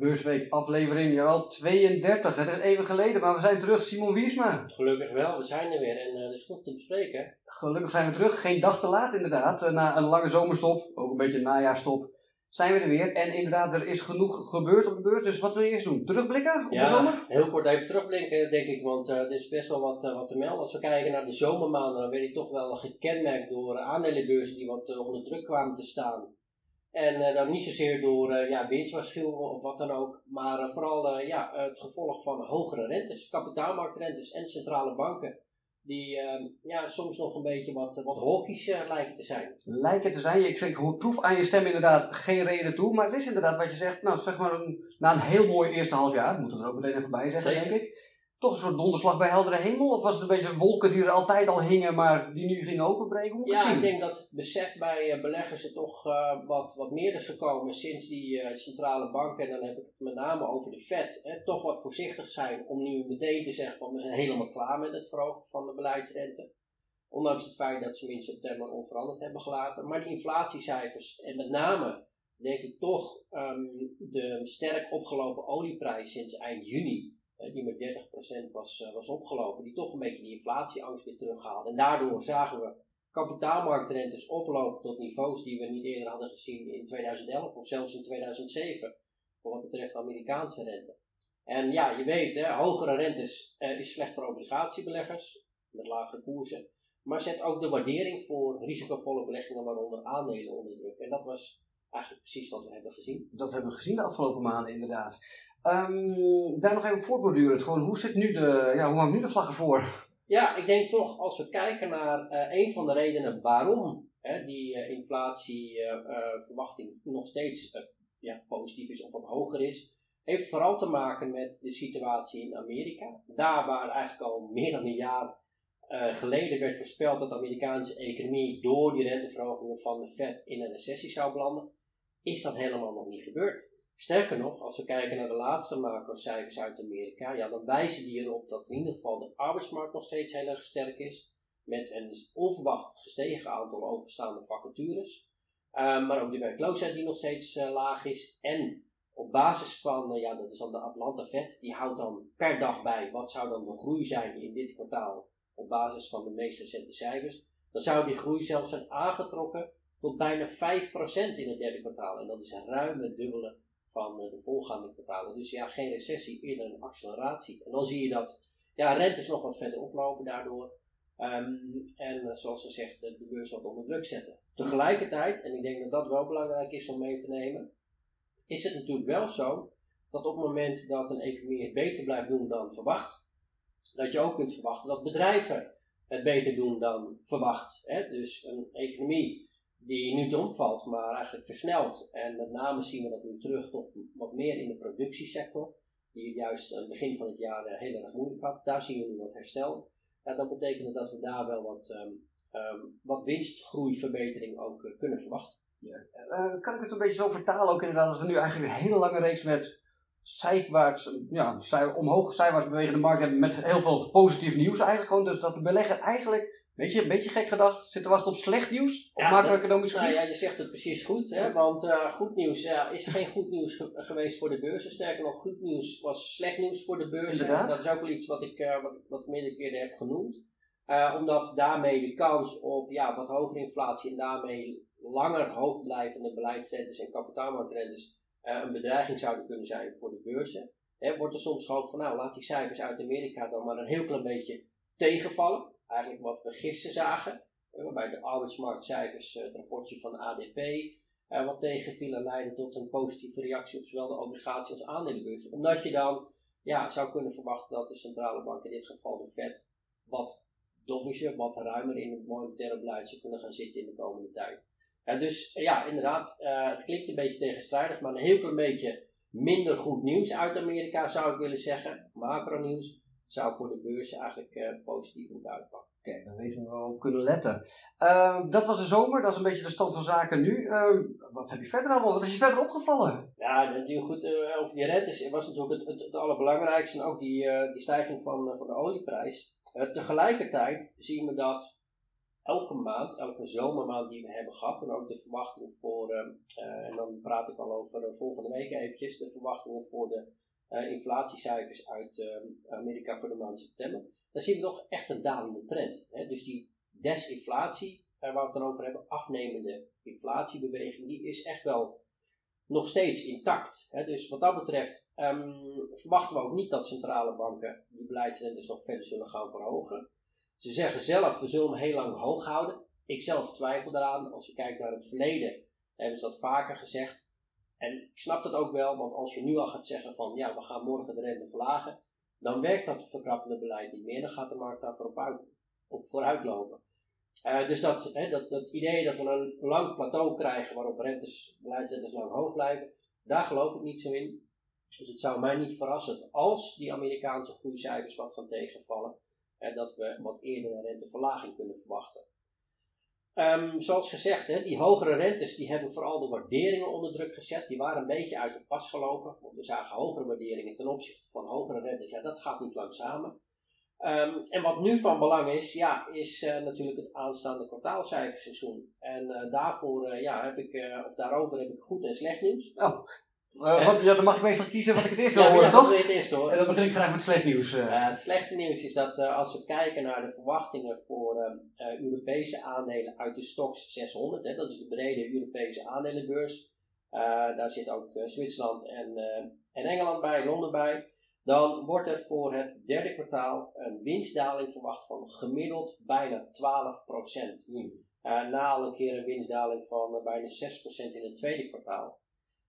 Beursweek aflevering, jawel, 32. Het is even geleden, maar we zijn terug. Simon Wiersma. Gelukkig wel, we zijn er weer en uh, er is nog te bespreken. Gelukkig zijn we terug. Geen dag te laat inderdaad. Uh, na een lange zomerstop, ook een beetje een najaarstop, zijn we er weer. En inderdaad, er is genoeg gebeurd op de beurs. Dus wat wil je eerst doen? Terugblikken op ja, de zomer? heel kort even terugblikken denk ik, want uh, er is best wel wat, wat te melden. Als we kijken naar de zomermaanden, dan werd ik toch wel gekenmerkt door aandelenbeurzen die wat onder druk kwamen te staan. En dan niet zozeer door uh, ja, winstwaarschuwingen of wat dan ook, maar uh, vooral ja, het gevolg van hogere rentes, kapitaalmarktrentes en centrale banken. Die ehm, ja, soms nog een beetje wat, wat hawkish lijken te zijn. Lijken te zijn. Ik, ik proef aan je stem inderdaad geen reden toe. Maar het is inderdaad wat je zegt. Nou, zeg maar een, na een heel mooi eerste half jaar, moeten we er ook meteen even bij zeggen, Zeker. denk ik toch een soort donderslag bij heldere hemel? Of was het een beetje wolken die er altijd al hingen, maar die nu gingen openbreken? Hoe ja, ik denk dat het besef bij uh, beleggers er toch uh, wat, wat meer is gekomen sinds die uh, centrale banken, en dan heb ik het met name over de Fed, hè, toch wat voorzichtig zijn om nu meteen te zeggen van we zijn helemaal klaar met het verhogen van de beleidsrente. Ondanks het feit dat ze in september onveranderd hebben gelaten. Maar die inflatiecijfers, en met name denk ik toch um, de sterk opgelopen olieprijs sinds eind juni, die met 30% was, uh, was opgelopen, die toch een beetje die inflatieangst weer terughaalde. En daardoor zagen we kapitaalmarktrentes oplopen tot niveaus die we niet eerder hadden gezien in 2011 of zelfs in 2007, voor wat betreft Amerikaanse rente. En ja, je weet, hè, hogere rentes uh, is slecht voor obligatiebeleggers, met lagere koersen, maar zet ook de waardering voor risicovolle beleggingen, waaronder aandelen, onder druk. En dat was eigenlijk precies wat we hebben gezien. Dat hebben we gezien de afgelopen maanden, inderdaad. Um, daar nog even voortbordurend, gewoon hoe zit nu de, ja, hoe hangt nu de vlaggen voor? Ja, ik denk toch als we kijken naar uh, een van de redenen waarom hè, die uh, inflatieverwachting uh, nog steeds ja, positief is of wat hoger is, heeft vooral te maken met de situatie in Amerika. Daar waar eigenlijk al meer dan een jaar geleden werd voorspeld dat de Amerikaanse economie door die renteverhogingen van de Fed in een recessie zou belanden, is dat helemaal nog niet gebeurd. Sterker nog, als we kijken naar de laatste macrocijfers uit Amerika, ja, dan wijzen die erop dat in ieder geval de arbeidsmarkt nog steeds heel erg sterk is. Met een onverwacht gestegen aantal openstaande vacatures. Uh, maar ook de werkloosheid die nog steeds uh, laag is. En op basis van, uh, ja, dat is dan de Atlanta Fed, die houdt dan per dag bij wat zou dan de groei zijn in dit kwartaal op basis van de meest recente cijfers. Dan zou die groei zelfs zijn aangetrokken tot bijna 5% in het derde kwartaal. En dat is ruim het dubbele van de voorgaande kwartalen. Dus ja, geen recessie, eerder een acceleratie. En dan zie je dat ja, rentes nog wat verder oplopen daardoor. Um, en zoals gezegd, de beurs wat onder druk zetten. Tegelijkertijd, en ik denk dat dat wel belangrijk is om mee te nemen, is het natuurlijk wel zo dat op het moment dat een economie het beter blijft doen dan verwacht, dat je ook kunt verwachten dat bedrijven het beter doen dan verwacht. Hè? Dus een economie die nu omvalt, maar eigenlijk versnelt. En met name zien we dat nu terug tot wat meer in de productiesector, die juist aan het begin van het jaar eh, heel erg moeilijk had. Daar zien we nu wat herstel. Ja, dat betekent dat we daar wel wat, um, um, wat winstgroeiverbetering ook uh, kunnen verwachten. Ja. Uh, kan ik het een beetje zo vertalen ook inderdaad, dat we nu eigenlijk een hele lange reeks met zijwaarts, ja, omhoog zijwaarts bewegende markt hebben met heel veel positief nieuws eigenlijk gewoon. Dus dat de belegger eigenlijk Weet je, een beetje gek gedacht, zit te wachten op slecht nieuws? Op ja, macro-economisch gebied? Nou ja, je zegt het precies goed, hè? want uh, goed nieuws uh, is geen goed nieuws ge geweest voor de beurzen. Sterker nog, goed nieuws was slecht nieuws voor de beurzen. Dat is ook wel iets wat ik, uh, wat, wat meerdere keren heb genoemd. omdat daarmee de kans op ja, wat hogere inflatie en daarmee langer hoogblijvende beleidsrentes en kapitaalmarktrentes een bedreiging zouden kunnen zijn voor de beurzen. Hè, wordt er soms gehoopt van nou, laat die cijfers uit Amerika dan maar een heel klein beetje tegenvallen eigenlijk wat we gisteren zagen, waarbij de arbeidsmarktcijfers, eh, het rapportje van ADP, uh, wat tegenvielen leiden tot een positieve reactie op zowel de obligatie als aandelenbeurs. Omdat je dan ja, zou kunnen verwachten dat de centrale bank, in dit geval de Fed, wat dovischer, wat ruimer in het monetaire beleid zou kunnen gaan zitten in de komende tijd. dus ja, inderdaad, het klinkt een beetje tegenstrijdig, maar een heel klein beetje minder goed nieuws uit Amerika zou ik willen zeggen. Macro nieuws zou voor de beurs eigenlijk positief moeten uitpakken. Oké, dan weten we wel op kunnen letten. Uh, dat was de zomer, dat is een beetje de stand van zaken nu. Uh, wat heb je verder allemaal? Wat is je verder opgevallen? Ja, natuurlijk goed, uh, over die rentes was natuurlijk het, het, allerbelangrijkste en ook die, die stijging van, van de olieprijs. tegelijkertijd zien we dat elke maand, elke zomermaand die we hebben gehad, en ook de verwachtingen voor, en dan praat ik al over volgende week eventjes, de verwachtingen voor de inflatiecijfers uit Amerika voor de maand september, dan zien we toch echt een dalende trend. Hè? Dus die desinflatie, waar we het dan over hebben, afnemende inflatiebeweging, die is echt wel nog steeds intact. Hè? Dus wat dat betreft um, verwachten we ook niet dat centrale banken die beleidsrentes nog verder zullen gaan verhogen. Ze zeggen zelf, we zullen hem heel lang hoog houden. Ik zelf twijfel daaraan. Als je kijkt naar het verleden, hebben ze dat vaker gezegd. En ik snap dat ook wel, want als je nu al gaat zeggen van ja, we gaan morgen de rente verlagen, dan werkt dat verkrappende beleid niet meer. Dan gaat de markt daarvoor op, uit, op vooruit lopen. Uh, dus dat, hè, dat, dat idee dat we een lang plateau krijgen waarop rentes, beleidsrentes lang hoog blijven, daar geloof ik niet zo in. Dus het zou mij niet verrassen als die Amerikaanse groeicijfers wat gaan tegenvallen, hè, dat we wat eerder een renteverlaging kunnen verwachten. Um, zoals gezegd, hè, die hogere rentes die hebben vooral de waarderingen onder druk gezet. Die waren een beetje uit de pas gelopen. Want we zagen hogere waarderingen ten opzichte van hogere rentes. Ja, dat gaat niet lang samen. Um, en wat nu van belang is, ja, is uh, natuurlijk het aanstaande kwartaalcijferseizoen. En uh, daarvoor, uh, ja, heb ik, of daarover heb ik goed en slecht nieuws. Oh. Uh, wat, ja, dan mag ik meestal kiezen wat ik het eerst wil horen, ja, toch? het eerst hoor. En dan begin ik graag met slecht nieuws. Uh. het slechte nieuws is dat uh, als we kijken naar de verwachtingen voor Europese aandelen uit de Stox 600, hè, dat is de brede Europese aandelenbeurs, daar zit ook Zwitserland en, en Engeland bij, Londen bij, dan wordt er voor het derde kwartaal een winstdaling verwacht van gemiddeld bijna 12%. Mm. na al een keer een winstdaling van bijna 6% in het tweede kwartaal.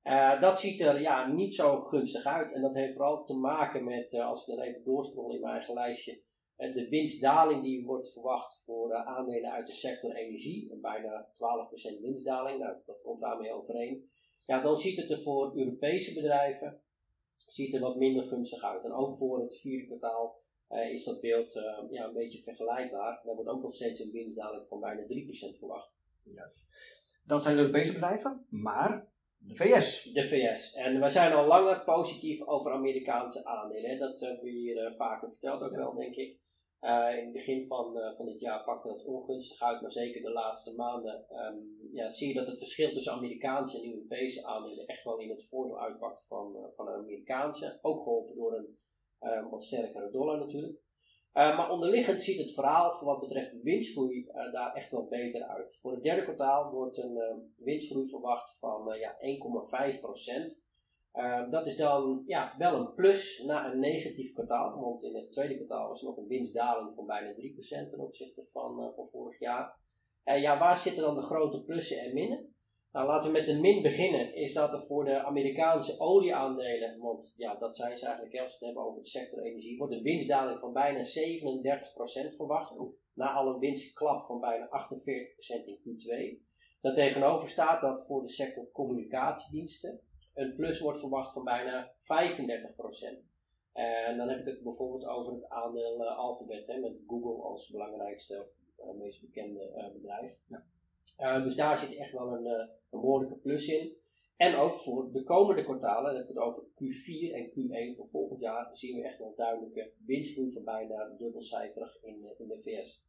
Uh, dat ziet er ja, niet zo gunstig uit. En dat heeft vooral te maken met, uh, als ik dan even doorsprong in mijn eigen lijstje, uh, de winstdaling die wordt verwacht voor aandelen uit de sector energie. Een bijna 12% winstdaling, nou, dat komt daarmee overeen. Ja, dan ziet het er voor Europese bedrijven ziet er wat minder gunstig uit. En ook voor het vierde kwartaal is dat beeld ja, een beetje vergelijkbaar. Daar wordt ook nog steeds een winstdaling van bijna 3% verwacht. Juist. Dat zijn Europese bedrijven, maar de VS. De VS. En we zijn al langer positief over Amerikaanse aandelen. Dat hebben we hier uh, vaker verteld ook wel, denk ik. Uh, in het begin van, uh, van dit jaar pakte dat ongunstig uit, maar zeker de laatste maanden um, ja, zie je dat het verschil tussen Amerikaanse en Europese aandelen echt wel in het voordeel uitpakt van, van de Amerikaanse. Ook geholpen door een wat sterkere dollar natuurlijk. Uh, maar onderliggend ziet het verhaal voor wat betreft winstgroei uh, daar echt wel beter uit. Voor het derde kwartaal wordt een uh, winstgroei verwacht van ja, 1,5%. dat is dan ja, wel een plus na een negatief kwartaal, want in het tweede kwartaal was er nog een winstdaling van bijna 3% ten opzichte van, van vorig jaar. ja, waar zitten dan de grote plussen en minnen? Nou, laten we met de min beginnen. Is dat er voor de Amerikaanse olieaandelen, want ja, dat zijn ze eigenlijk als we het hebben over de sector energie, wordt een winstdaling van bijna 37% verwacht. Na al een winstklap van bijna 48% in Q2. Daartegenover staat dat voor de sector communicatiediensten een plus wordt verwacht van bijna 35%. En dan heb ik het bijvoorbeeld over het aandeel uh, Alphabet, hè, met Google als belangrijkste, uh, meest bekende uh, bedrijf. Ja. Uh, dus daar zit echt wel een, uh, een behoorlijke plus in. En ook voor de komende kwartalen, dan heb ik het over Q4 en Q1 voor volgend jaar, zien we echt wel duidelijke winstgroei van bijna dubbelcijferig in, in de VS.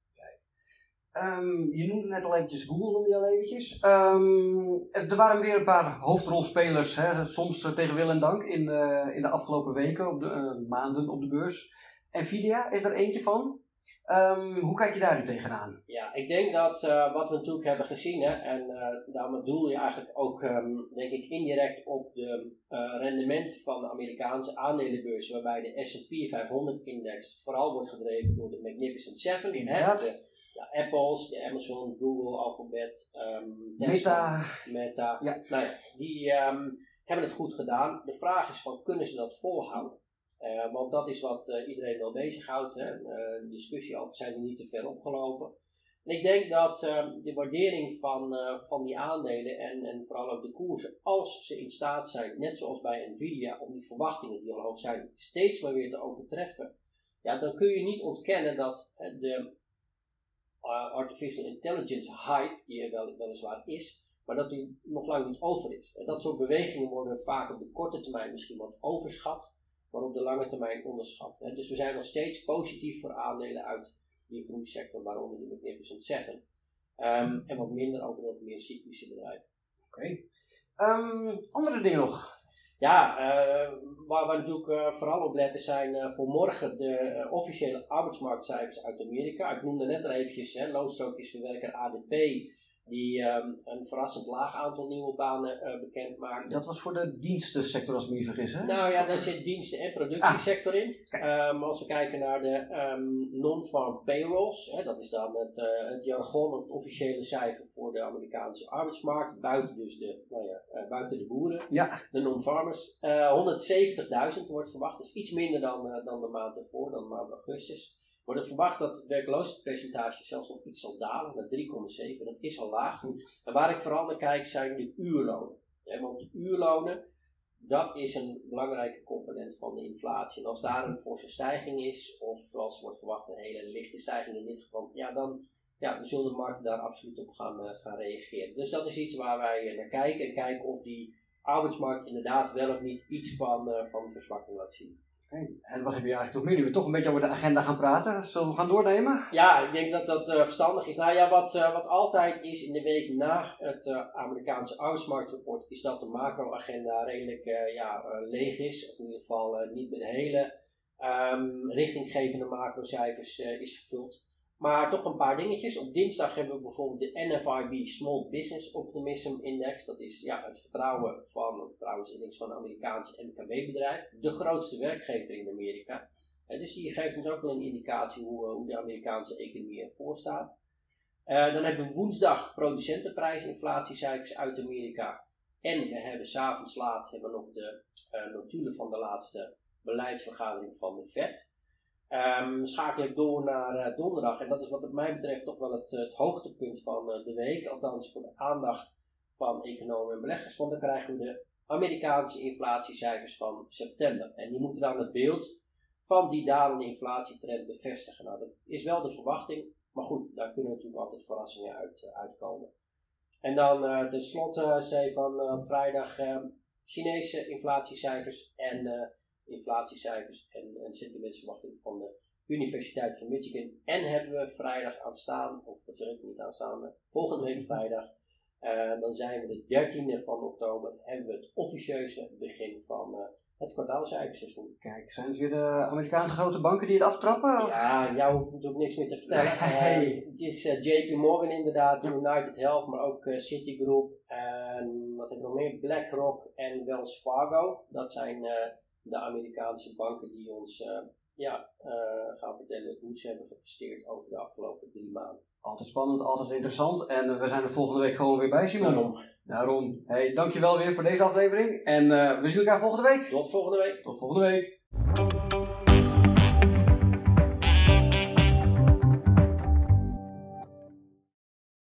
Um, je noemde net al eventjes Google, noemde je al eventjes. Um, er waren weer een paar hoofdrolspelers, hè, soms tegen wil en dank, in de, in de afgelopen weken, op de, maanden op de beurs. Nvidia is er eentje van. Um, hoe kijk je daar nu tegenaan? Ja, ik denk dat uh, wat we natuurlijk hebben gezien, hè, en uh, daarmee doel je eigenlijk ook, um, denk ik, indirect op de uh, rendement van de Amerikaanse aandelenbeurs, waarbij de SP 500-index vooral wordt gedreven door de Magnificent Seven. Hè, de, de Apples, de Amazon, Google, Alphabet, um, Meta. Meta. Ja. Nou ja, die hebben het goed gedaan. De vraag is van, kunnen ze dat volhouden? Uh, want dat is wat uh, iedereen wel bezighoudt. Hè? Uh, discussie over zijn die niet te ver opgelopen. En ik denk dat ehm, de waardering van, van die aandelen en, en vooral ook de koersen, als ze in staat zijn, net zoals bij Nvidia, om die verwachtingen die al hoog zijn, steeds maar weer te overtreffen, ja, dan kun je niet ontkennen dat de artificial intelligence hype, die er wel, weliswaar is, maar dat die nog lang niet over is. En dat soort bewegingen worden vaak op de korte termijn misschien wat overschat maar op de lange termijn onderschat. Dus we zijn nog steeds positief voor aandelen uit die groeisector, waaronder de Magnificent Seven. Ehm, en wat minder over wat meer cyclische bedrijven. Oké. Ehm, andere dingen nog? Ja, uh, waar we natuurlijk uh, vooral op letten zijn uh, voor morgen de officiële arbeidsmarktcijfers uit Amerika. Ik noemde net al eventjes, hè, loonstrookjesverwerker ADP die um, een verrassend laag aantal nieuwe banen uh, bekend maakt. Dat was voor de dienstensector, als ik me niet vergis, hè? Nou ja, daar zit diensten- en productiesector in. Um, als we kijken naar de um, non-farm payrolls, hè, dat is dan het, uh, het jargon of het officiële cijfer voor de Amerikaanse arbeidsmarkt, buiten dus de, nou ja, uh, buiten de boeren, ja. de non-farmers. 170.000 wordt verwacht, dus iets minder dan, dan de maand ervoor, dan de maand augustus wordt het verwacht dat het werkloosheidspercentage zelfs nog iets zal dalen naar 3,7. Dat is al laag. En waar ik vooral naar kijk zijn de uurlonen. Want de uurlonen, dat is een belangrijke component van de inflatie. En als daar een forse stijging is, of zoals wordt verwacht een hele lichte stijging in dit geval, ja, dan, ja, zullen de markten daar absoluut op gaan, uh, gaan reageren. Dus dat is iets waar wij uh, naar kijken en kijken of die arbeidsmarkt inderdaad wel of niet iets van, uh, van verzwakking laat zien. En wat heb je eigenlijk nog meer? Nu we toch een beetje over de agenda gaan praten. Zullen we gaan doornemen? Ja, ik denk dat dat uh, verstandig is. Nou ja, wat, uh, wat altijd is in de week na het uh, Amerikaanse arbeidsmarktrapport, is dat de macro-agenda redelijk ja, leeg is. Of in ieder geval niet met hele um, richtinggevende macrocijfers is gevuld. Maar toch een paar dingetjes. Op dinsdag hebben we bijvoorbeeld de NFIB Small Business Optimism Index. Dat is ja, het vertrouwen van, het vertrouwensindex van een Amerikaanse MKB-bedrijf. De grootste werkgever in Amerika. En dus die geeft ons ook wel een indicatie hoe, hoe de Amerikaanse economie ervoor staat. Uh, dan hebben we woensdag producentenprijsinflatiecijfers uit Amerika. En we hebben s'avonds laat hebben we nog de notulen van de laatste beleidsvergadering van de FED. Um, schakel ik door naar uh, donderdag. En dat is wat mij betreft toch wel het, het hoogtepunt van uh, de week. Althans voor de aandacht van economen en beleggers. Want dan krijgen we de Amerikaanse inflatiecijfers van september. En die moeten dan het beeld van die dalende inflatietrend bevestigen. Nou, dat is wel de verwachting. Maar goed, daar kunnen natuurlijk altijd verrassingen uit, uitkomen. En dan tenslotte zei van vrijdag Chinese inflatiecijfers en inflatiecijfers en, en sentimentsverwachting van de Universiteit van Michigan. En hebben we vrijdag aanstaan, of wat zeg ik niet aanstaande, volgende week vrijdag, uh, dan zijn we de 13e van oktober, hebben we het officieuze begin van uh, het kwartaalcijferseizoen. Kijk, zijn het weer de Amerikaanse grote banken die het aftrappen? Ja, jou hoeft natuurlijk niks meer te vertellen. Nee. Uh, het is JP Morgan inderdaad, United Health, maar ook Citigroup en wat heb ik nog meer? BlackRock en Wells Fargo. Dat zijn de Amerikaanse banken die ons uh, ja, uh, gaan vertellen hoe ze hebben gepresteerd over de afgelopen drie maanden. Altijd spannend, altijd interessant. En uh, we zijn er volgende week gewoon weer bij, Simon. Daarom. Daarom. Hey, dankjewel weer voor deze aflevering. En we zien elkaar volgende week. Tot volgende week. Tot volgende week.